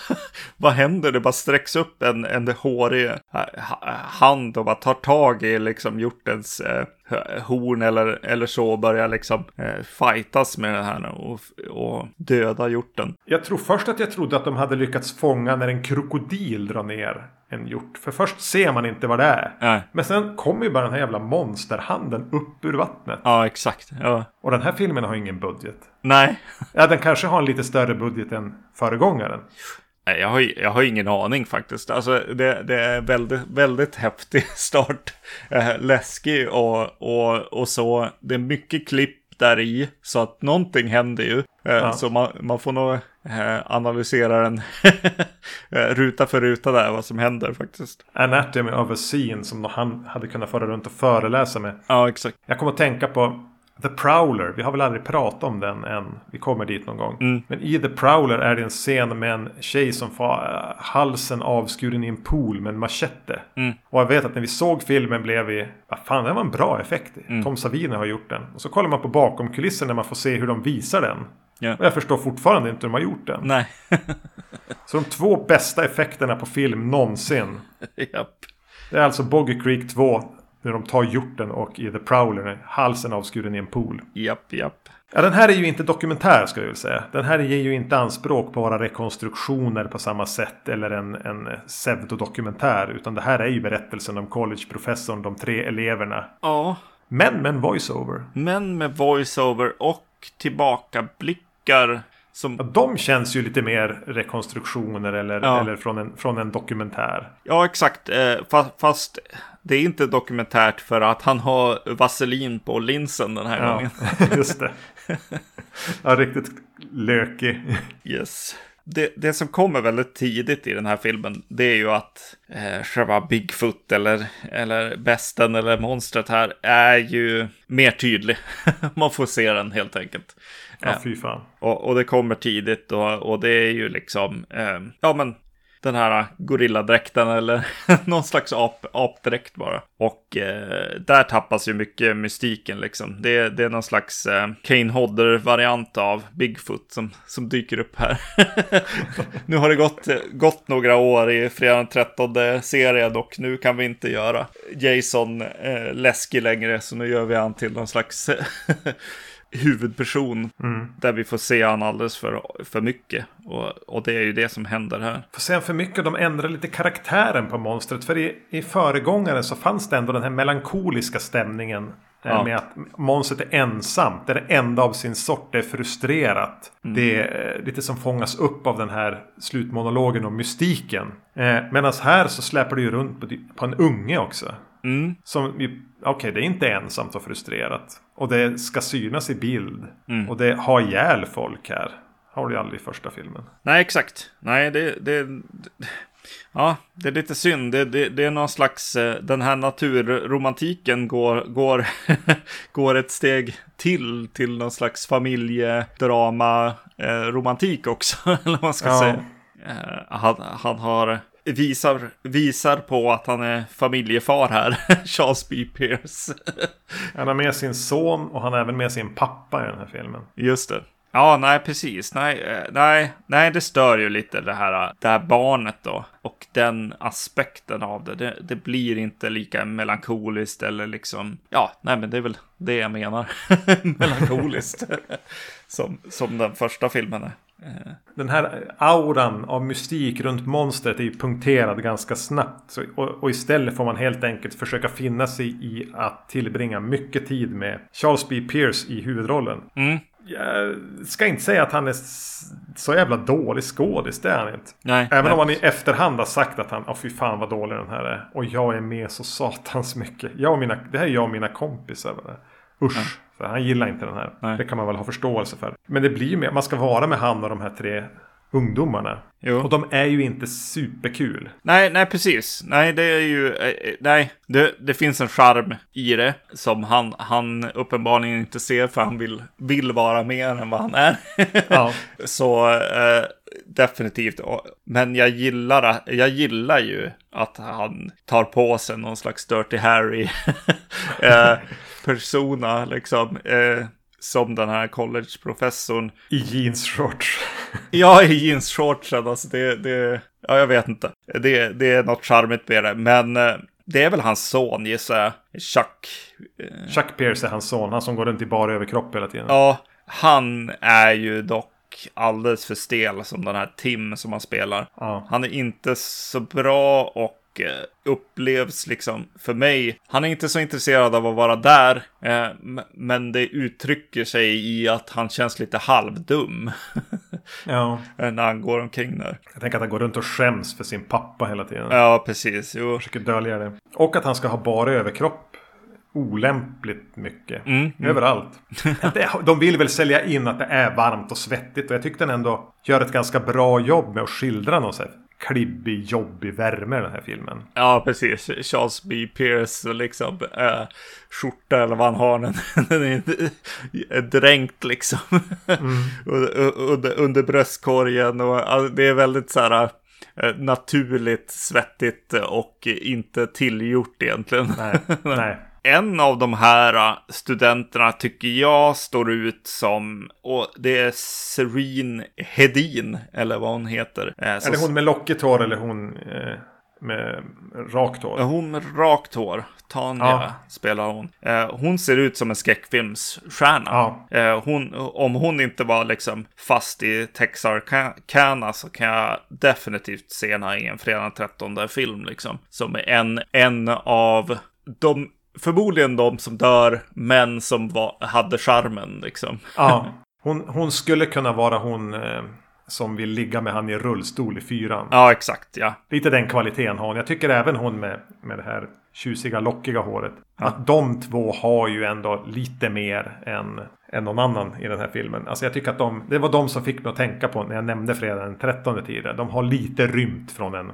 Vad händer? Det bara sträcks upp en, en hårig eh, ha- hand och bara tar tag i liksom hjortens eh, horn eller, eller så börjar liksom eh, fightas med den här och, och döda hjorten. Jag tror först att jag trodde att de hade lyckats fånga när en krokodil drar ner en hjort. För först ser man inte vad det är. Nej. Men sen kommer ju bara den här jävla monsterhanden upp ur vattnet. Ja, exakt. Ja. Och den här filmen har ingen budget. Nej. Ja, den kanske har en lite större budget än föregångaren. Nej, jag har, jag har ingen aning faktiskt. Alltså, det, det är väldigt, väldigt häftig *laughs* start. Eh, läskig och, och, och så. Det är mycket klipp där i. Så att någonting händer ju. Eh, Ja. Så man, man får nog eh, analysera den *laughs* ruta för ruta där, vad som händer faktiskt. Anatomy of a scene som han hade kunnat föra runt och föreläsa med. Ja, exakt. Jag kommer att tänka på The Prowler. Vi har väl aldrig pratat om den än. Vi kommer dit någon gång. Mm. Men i The Prowler är det en scen med en tjej som får eh, halsen avskuren i en pool med en machete. Mm. Och jag vet att när vi såg filmen blev vi... Vad fan, det var en bra effekt. Mm. Tom Savini har gjort den. Och så kollar man på bakom kulissen när man får se hur de visar den. Ja. Och jag förstår fortfarande inte hur de har gjort den. Nej. *laughs* Så de två bästa effekterna på film någonsin. *laughs* Japp. Det är alltså Boggy Creek 2. När de tar hjorten och i The Prowler halsen avskuren i en pool. Japp, japp. Ja, den här är ju inte dokumentär ska jag väl säga. Den här ger ju inte anspråk på vara rekonstruktioner på samma sätt. Eller en, en pseudodokumentär. Utan det här är ju berättelsen om collegeprofessorn, de tre eleverna. Ja, Men med voiceover. men med voiceover och tillbakablickar som Ja, de känns ju lite mer rekonstruktioner eller, Ja. eller från, en, från en dokumentär. Ja, exakt. Eh, fa- Fast det är inte dokumentärt för att han har vaselin på linsen den här Ja, gången. *laughs* just det. Ja, riktigt lökig. *laughs* Yes. Det, det som kommer väldigt tidigt i den här filmen, det är ju att eh, själva Bigfoot eller, eller besten eller monstret här är ju mer tydlig. *laughs* Man får se den helt enkelt. Ja, fy fan. Och, och det kommer tidigt och, och det är ju liksom, eh, ja men den här gorilladräkten eller *laughs* någon slags ap, apdräkt bara. Och eh, där tappas ju mycket mystiken liksom. Det, det är någon slags eh, Kane Hodder-variant av Bigfoot som, som dyker upp här. *laughs* nu har det gått, gått några år i Fredag den 13 serien och nu kan vi inte göra Jason eh, läskig längre. Så nu gör vi han till någon slags *laughs* huvudperson. Där vi får se han alldeles för, för mycket. Och, och det är ju det som händer här. Får säga för mycket, de ändrar lite karaktären på monstret. För i, i föregångaren så fanns det ändå den här melankoliska stämningen Eh, Ja. Med att monstret är ensamt. Det är det enda av sin sort. Det är frustrerat. Mm. Det är eh, lite som fångas upp av den här slutmonologen om mystiken. Eh, Medan här så släpper det ju runt på, på en unge också. Mm. Som Okej, det är inte ensamt och frustrerat. Och det ska synas i bild. Mm. Och det har ihjäl folk här. Har du aldrig i första filmen. Nej, exakt. Nej, det, det, ja, det är lite synd. Det, det, det är någon slags, eh, den här naturromantiken går, går, *laughs* går ett steg till, till någon slags familjedrama, eh, romantik också, *laughs* eller vad man ska Ja. säga. Eh, han, han har, visar, visar på att han är familjefar här, *laughs* Charles B. Pierce. *laughs* Han har med sin son och han har även med sin pappa i den här filmen. Just det. Ja, nej, precis. Nej, eh, nej, nej, det stör ju lite det här, det här barnet då. Och den aspekten av det. Det, det blir inte lika melankoliskt eller liksom, ja, nej, men det är väl det jag menar. *laughs* melankoliskt. som, som den första filmen är. Den här auran av mystik runt monstret är ju punkterad ganska snabbt. Så, och, och istället får man helt enkelt försöka finna sig i att tillbringa mycket tid med Charles B. Pierce i huvudrollen. Mm. Jag ska inte säga att han är så jävla dålig skådis, det är han inte. Nej. Även nej. om han i efterhand har sagt att han, åh fy fan vad dålig den här är. Och jag är med så satans mycket. Jag och mina, det här är jag och mina kompisar. Usch. För han gillar inte den här. Nej. Det kan man väl ha förståelse för. Men det blir ju mer, man ska vara med han och de här tre ungdomarna. Jo. Och de är ju inte superkul. Nej, nej, precis. Nej, det är ju, eh, eh, nej, det, det finns en charm i det som han, han uppenbarligen inte ser för han vill, vill vara mer än vad han är. *laughs* Ja. *laughs* Så eh, definitivt. Men jag gillar, jag gillar ju att han tar på sig någon slags Dirty Harry *laughs* eh, persona liksom. Eh, som den här collegeprofessorn. I jeansshorts. *laughs* Ja, i jeansshortsen, alltså det, det, ja jag vet inte. Det, det är något charmigt med det, men eh, det är väl hans son gissar jag, Chuck. Eh, Chuck Pierce är hans son. Han som går runt i bara överkropp hela tiden. Ja, han är ju dock alldeles för stel som den här Tim som han spelar. Ja. Han är inte så bra och eh, upplevs liksom för mig. Han är inte så intresserad av att vara där, eh, men det uttrycker sig i att han känns lite halvdum *laughs* ja. när han går omkring där. Jag tänker att han går runt och skäms för sin pappa hela tiden. Ja, precis. Jo. Försöker dölja det. Och att han ska ha bara överkropp. Olämpligt mycket. Mm, Överallt. Det- De vill väl sälja in att det är varmt och svettigt. Och jag tyckte den ändå gör ett ganska bra jobb med att skildra här klibbig, jobbig värme i den här filmen. Ja, precis. Charles B. Pierce liksom äh, skjorta eller vad han har. *laughs* Den, den är är dränkt liksom. *laughs* under, under, under bröstkorgen och alltså, det är väldigt så här äh, naturligt svettigt och inte tillgjort egentligen. Nej, *laughs* nej. En av de här äh, studenterna tycker jag står ut som, och det är Serene Hedin, eller vad hon heter. Eh, Är det hon med lockigt hår eller hon eh, med rakt hår? Hon med rakt hår, Tanja Ja. spelar hon. Eh, hon ser ut som en skräckfilmsstjärna. Ja. Eh, hon, om hon inte var liksom fast i Texarkana så kan jag definitivt se henne i en fredag den 13 film liksom. Som en, en av de, förmodligen de som dör, men som var, hade charmen liksom. Ja. *laughs* Hon, hon skulle kunna vara hon eh, som vill ligga med han i rullstol i fyran. Ja, exakt, ja. Lite den kvaliteten har hon. Jag tycker även hon med, med det här tjusiga lockiga håret. Att de två har ju ändå lite mer än, än någon annan i den här filmen. Alltså jag tycker att de, det var de som fick mig att tänka på när jag nämnde fredag den 13 tidigare. De har lite rymt från en,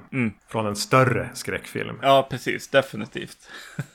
från en större skräckfilm. Ja, precis, definitivt. *laughs*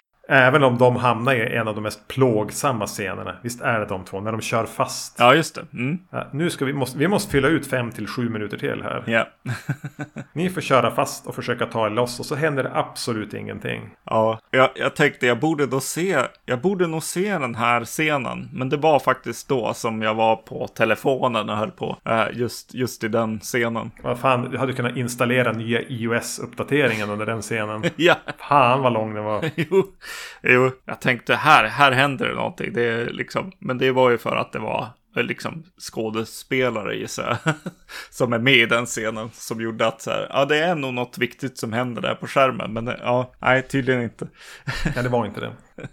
Även om de hamnar i en av de mest plågsamma scenerna. Visst är det de två, när de kör fast. Ja, just det. Mm. Ja, nu ska vi, måste, vi måste fylla ut fem till sju minuter till här. Ja. *laughs* Ni får köra fast och försöka ta er loss och så händer det absolut ingenting. Ja, jag, jag tänkte jag borde då se, jag borde nog se den här scenen. Men det var faktiskt då som jag var på telefonen och höll på. eh, just, just i den scenen. Vad fan, du hade kunnat installera nya iOS-uppdateringen under den scenen. *laughs* Ja, Fan vad lång den var. *laughs* jo, jo. Jag tänkte här, här händer det någonting. Det är liksom, men det var ju för att det var liksom skådespelare gissar jag. *laughs* som är med i den scenen. Som gjorde att så här, ja det är nog något viktigt som händer där på skärmen. Men ja, nej tydligen inte. *laughs* Nej, det var inte det. *laughs*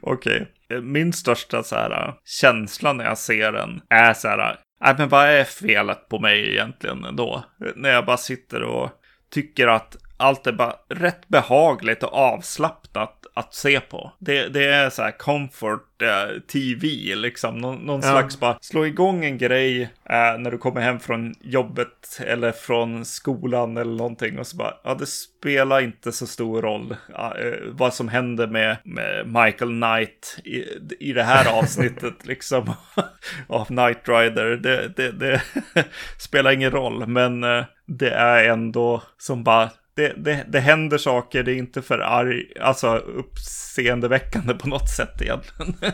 Okej. Okay. Min största så här, känsla när jag ser den är så här, nej men vad är felet på mig egentligen då? När jag bara sitter och tycker att allt är bara rätt behagligt och avslappnat att se på. Det, det är så här comfort eh, TV, liksom. Någon, någon ja. slags bara slå igång en grej eh, när du kommer hem från jobbet eller från skolan eller någonting och så bara, ja det spelar inte så stor roll eh, vad som händer med, med Michael Knight i, i det här *laughs* avsnittet liksom *laughs* av Knight Rider. Det, det, det *laughs* spelar ingen roll, men eh, det är ändå som bara det, det, det händer saker, det är inte för arg, alltså uppseendeväckande på något sätt egentligen. *laughs*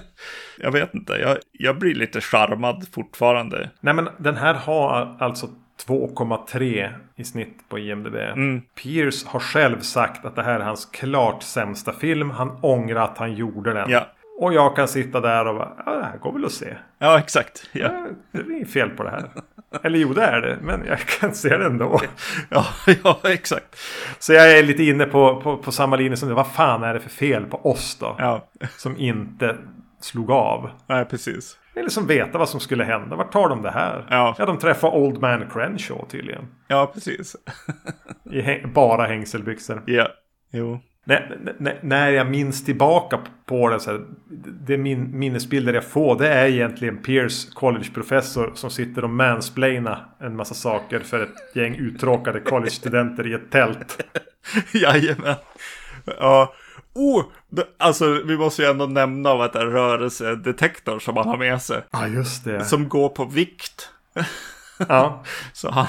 jag vet inte, jag, jag blir lite charmad fortfarande. Nej men den här har alltså 2,3 i snitt på IMDB. Mm. Pierce har själv sagt att det här är hans klart sämsta film. Han ångrar att han gjorde den. Ja. Och jag kan sitta där och bara, ja det här går väl att se. Ja, exakt. Ja. Det är fel på det här. *laughs* Eller jo, det är det. Men jag kan se det ändå. ja, *laughs* ja, exakt. Så jag är lite inne på, på, på samma linje som det. Vad fan är det för fel på oss då? Ja. Som inte slog av. Nej, precis. Eller som veta vad som skulle hända. Vart tar de det här? Ja, ja de träffar Old Man Crenshaw tydligen. Ja, precis. *laughs* I bara hängselbyxor. Ja, jo. När, när, jag minns tillbaka på det, så här, det min, minnesbilder jag får det är egentligen Pierce, collegeprofessor som sitter och mansplainar en massa saker för ett gäng uttråkade collegestudenter i ett tält. *laughs* Jajamän. Ja. Oh, alltså vi måste ju ändå nämna vad det är rörelsedetektor som man har med sig. Ja, just det. Som går på vikt. Ja. *laughs* så han,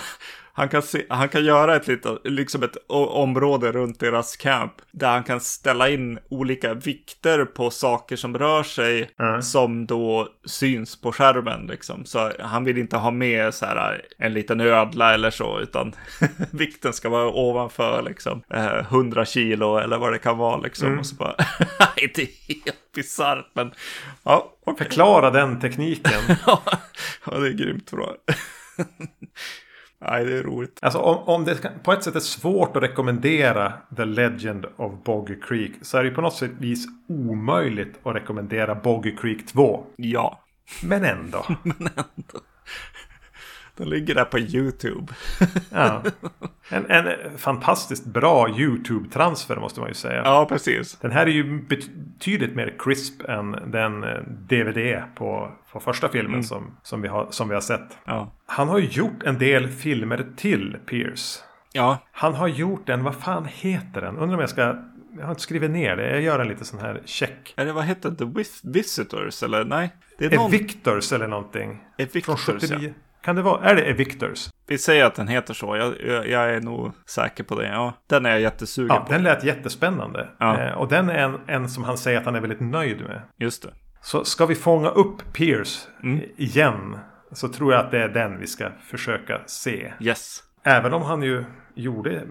han kan, se, han kan göra ett, litet, liksom ett område runt deras camp där han kan ställa in olika vikter på saker som rör sig mm. som då syns på skärmen. Liksom. Så han vill inte ha med så här, en liten ödla eller så, utan *laughs* vikten ska vara ovanför liksom, 100 eh, kilo eller vad det kan vara. Liksom. Mm. Och så bara, *laughs* det är helt bisarrt, men ja. Okay. Förklara den tekniken. *laughs* ja, det är grymt bra. Nej, det är roligt. Alltså om, om det på ett sätt är svårt att rekommendera The Legend of Boggy Creek så är det på något sätt vis omöjligt att rekommendera Boggy Creek 2. Ja. Men ändå. *laughs* Men ändå. Den ligger där på YouTube. *laughs* ja. En, en fantastiskt bra YouTube-transfer måste man ju säga. Ja, precis. Den här är ju betydligt mer crisp än den DVD eh, på, på första filmen mm. som, som, vi har, som vi har sett. Ja. Han har ju gjort en del filmer till Pierce. Ja. Han har gjort en, vad fan heter den? Undrar om jag ska jag har inte skrivit ner det. Jag gör en liten sån här check. Eller vad heter det? The Visitors? Eller nej? Det är någon... Evictors eller någonting. Evictors, Från 79. Ja. Kan det vara? Är det Evictors? Vi säger att den heter så. Jag, jag, jag, är nog säker på det. Ja, den är jag jättesugen ja, på. Den lät jättespännande. Ja. Eh, och den är en, en som han säger att han är väldigt nöjd med. Just det. Så ska vi fånga upp Pierce mm. igen. Så tror jag att det är den vi ska försöka se. Yes. Även om han ju gjorde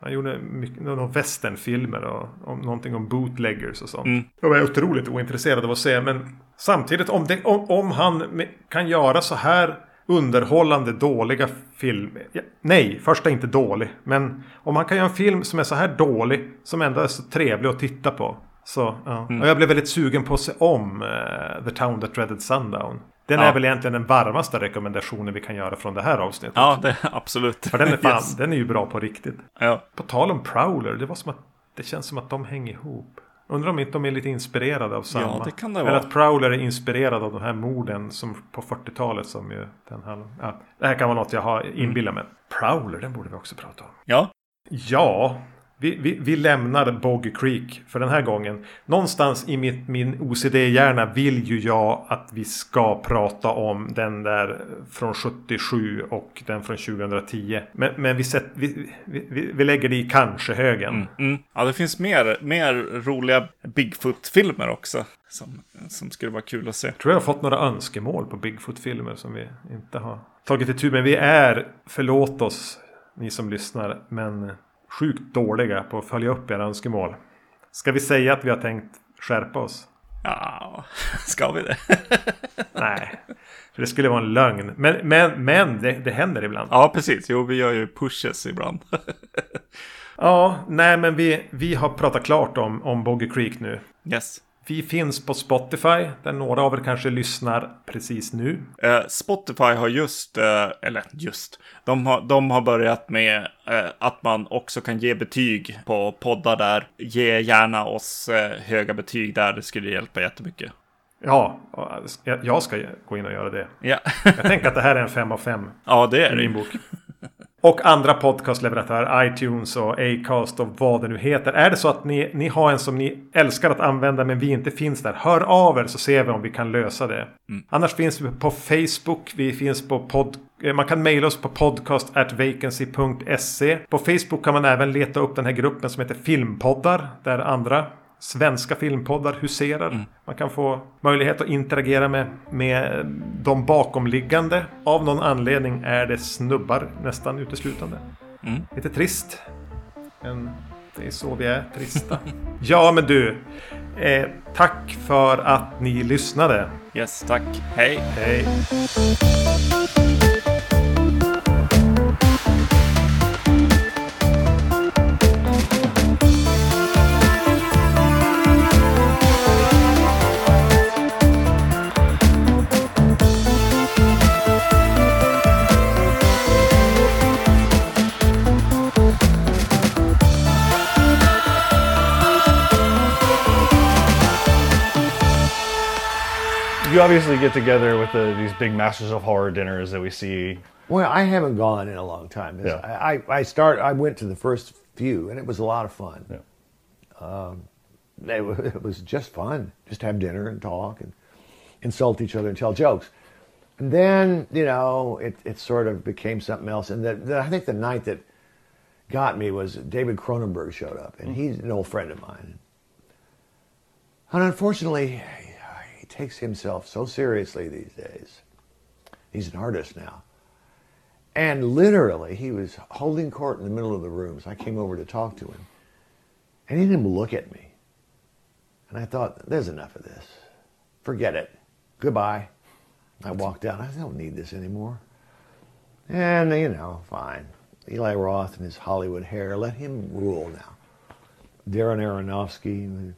han gjorde mycket, några westernfilmer och om, någonting om bootleggers och sånt. Mm. Jag är otroligt ointresserad av att se. Men samtidigt om, det, om, om han kan göra så här underhållande dåliga filmer. Ja, nej, första är inte dålig. Men om man kan göra en film som är så här dålig. Som ändå är så trevlig att titta på. Så, ja. Mm. Och jag blev väldigt sugen på att se om uh, The Town That Dreaded Sundown. Den ja. är väl egentligen den varmaste rekommendationen vi kan göra från det här avsnittet. Ja, det, *laughs* absolut. För den är, fan, yes. den är ju bra på riktigt. Ja. På tal om Prowler, det var som att det känns som att de hänger ihop. Undrar om inte de är lite inspirerade av samma. Ja, det kan det vara. Eller att Prowler är inspirerad av de här morden som på 40-talet som ju den här. Ja, det här kan vara något jag har inbillat mig. Mm. Prowler, den borde vi också prata om. Ja. Ja, vi, vi, vi lämnar Boggy Creek för den här gången. Någonstans i mitt, min OCD-hjärna vill ju jag att vi ska prata om den där från 77 och den från 2010. Men, men vi, set, vi, lägger det i kanske-högen. Mm, mm. Ja, det finns mer, mer roliga Bigfoot-filmer också. Som, som skulle vara kul att se. Jag tror jag har fått några önskemål på Bigfoot-filmer som vi inte har tagit itu med. Vi är, förlåt oss ni som lyssnar, men sjukt dåliga på att följa upp era önskemål. Ska vi säga att vi har tänkt skärpa oss? Ja, ska vi det? *laughs* Nej, för det skulle vara en lögn. Men, men, men det, det händer ibland. Ja, precis. Jo, vi gör ju pushes ibland. *laughs* ja, nej, men vi, vi har pratat klart om, om Boggy Creek nu. Yes. Vi finns på Spotify, där några av er kanske lyssnar precis nu. Eh, Spotify har just, eh, eller just, de har, de har börjat med eh, att man också kan ge betyg på poddar där. Ge gärna oss eh, höga betyg där, det skulle hjälpa jättemycket. Ja, jag ska gå in och göra det. Ja. jag tänker att det här är en fem av fem. *laughs* Ja, det är det. Min bok. Och andra podcastleverantörer, iTunes och Acast och vad det nu heter. Är det så att ni, ni har en som ni älskar att använda men vi inte finns där. Hör av er så ser vi om vi kan lösa det. Mm. Annars finns vi på Facebook. Vi finns på podd... Eh, man kan mejla oss på podcast.vacancy.se. På Facebook kan man även leta upp den här gruppen som heter Filmpoddar. Där andra svenska filmpoddar huserar. Mm. Man kan få möjlighet att interagera med, med de bakomliggande. Av någon anledning är det snubbar nästan uteslutande. Mm. Lite trist. Men det är så vi är, trista. *laughs* ja, men du. Eh, tack för att ni lyssnade. Yes, tack. Hej. Hej. Obviously get together with the, these big masters of horror dinners that we see. Well, I haven't gone in a long time. Yeah. I, I start. I went to the first few, and it was a lot of fun. Yeah. Um, it, *laughs* it was just fun, just have dinner and talk and insult each other and tell jokes. And then, you know, it, it sort of became something else. And the, the, I think the night that got me was David Cronenberg showed up, and mm. he's an old friend of mine. And unfortunately, takes himself so seriously these days. He's an artist now. And literally, he was holding court in the middle of the room. So I came over to talk to him. And he didn't look at me. And I thought, there's enough of this. Forget it. Goodbye. I walked out. I don't need this anymore. And, you know, fine. Eli Roth and his Hollywood hair, let him rule now. Darren Aronofsky,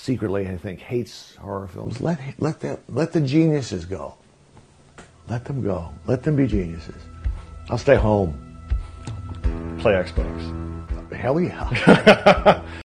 secretly, I think, hates horror films. Let, let, them, let the geniuses go. Let them go. Let them be geniuses. I'll stay home. Play Xbox. Hell yeah. *laughs*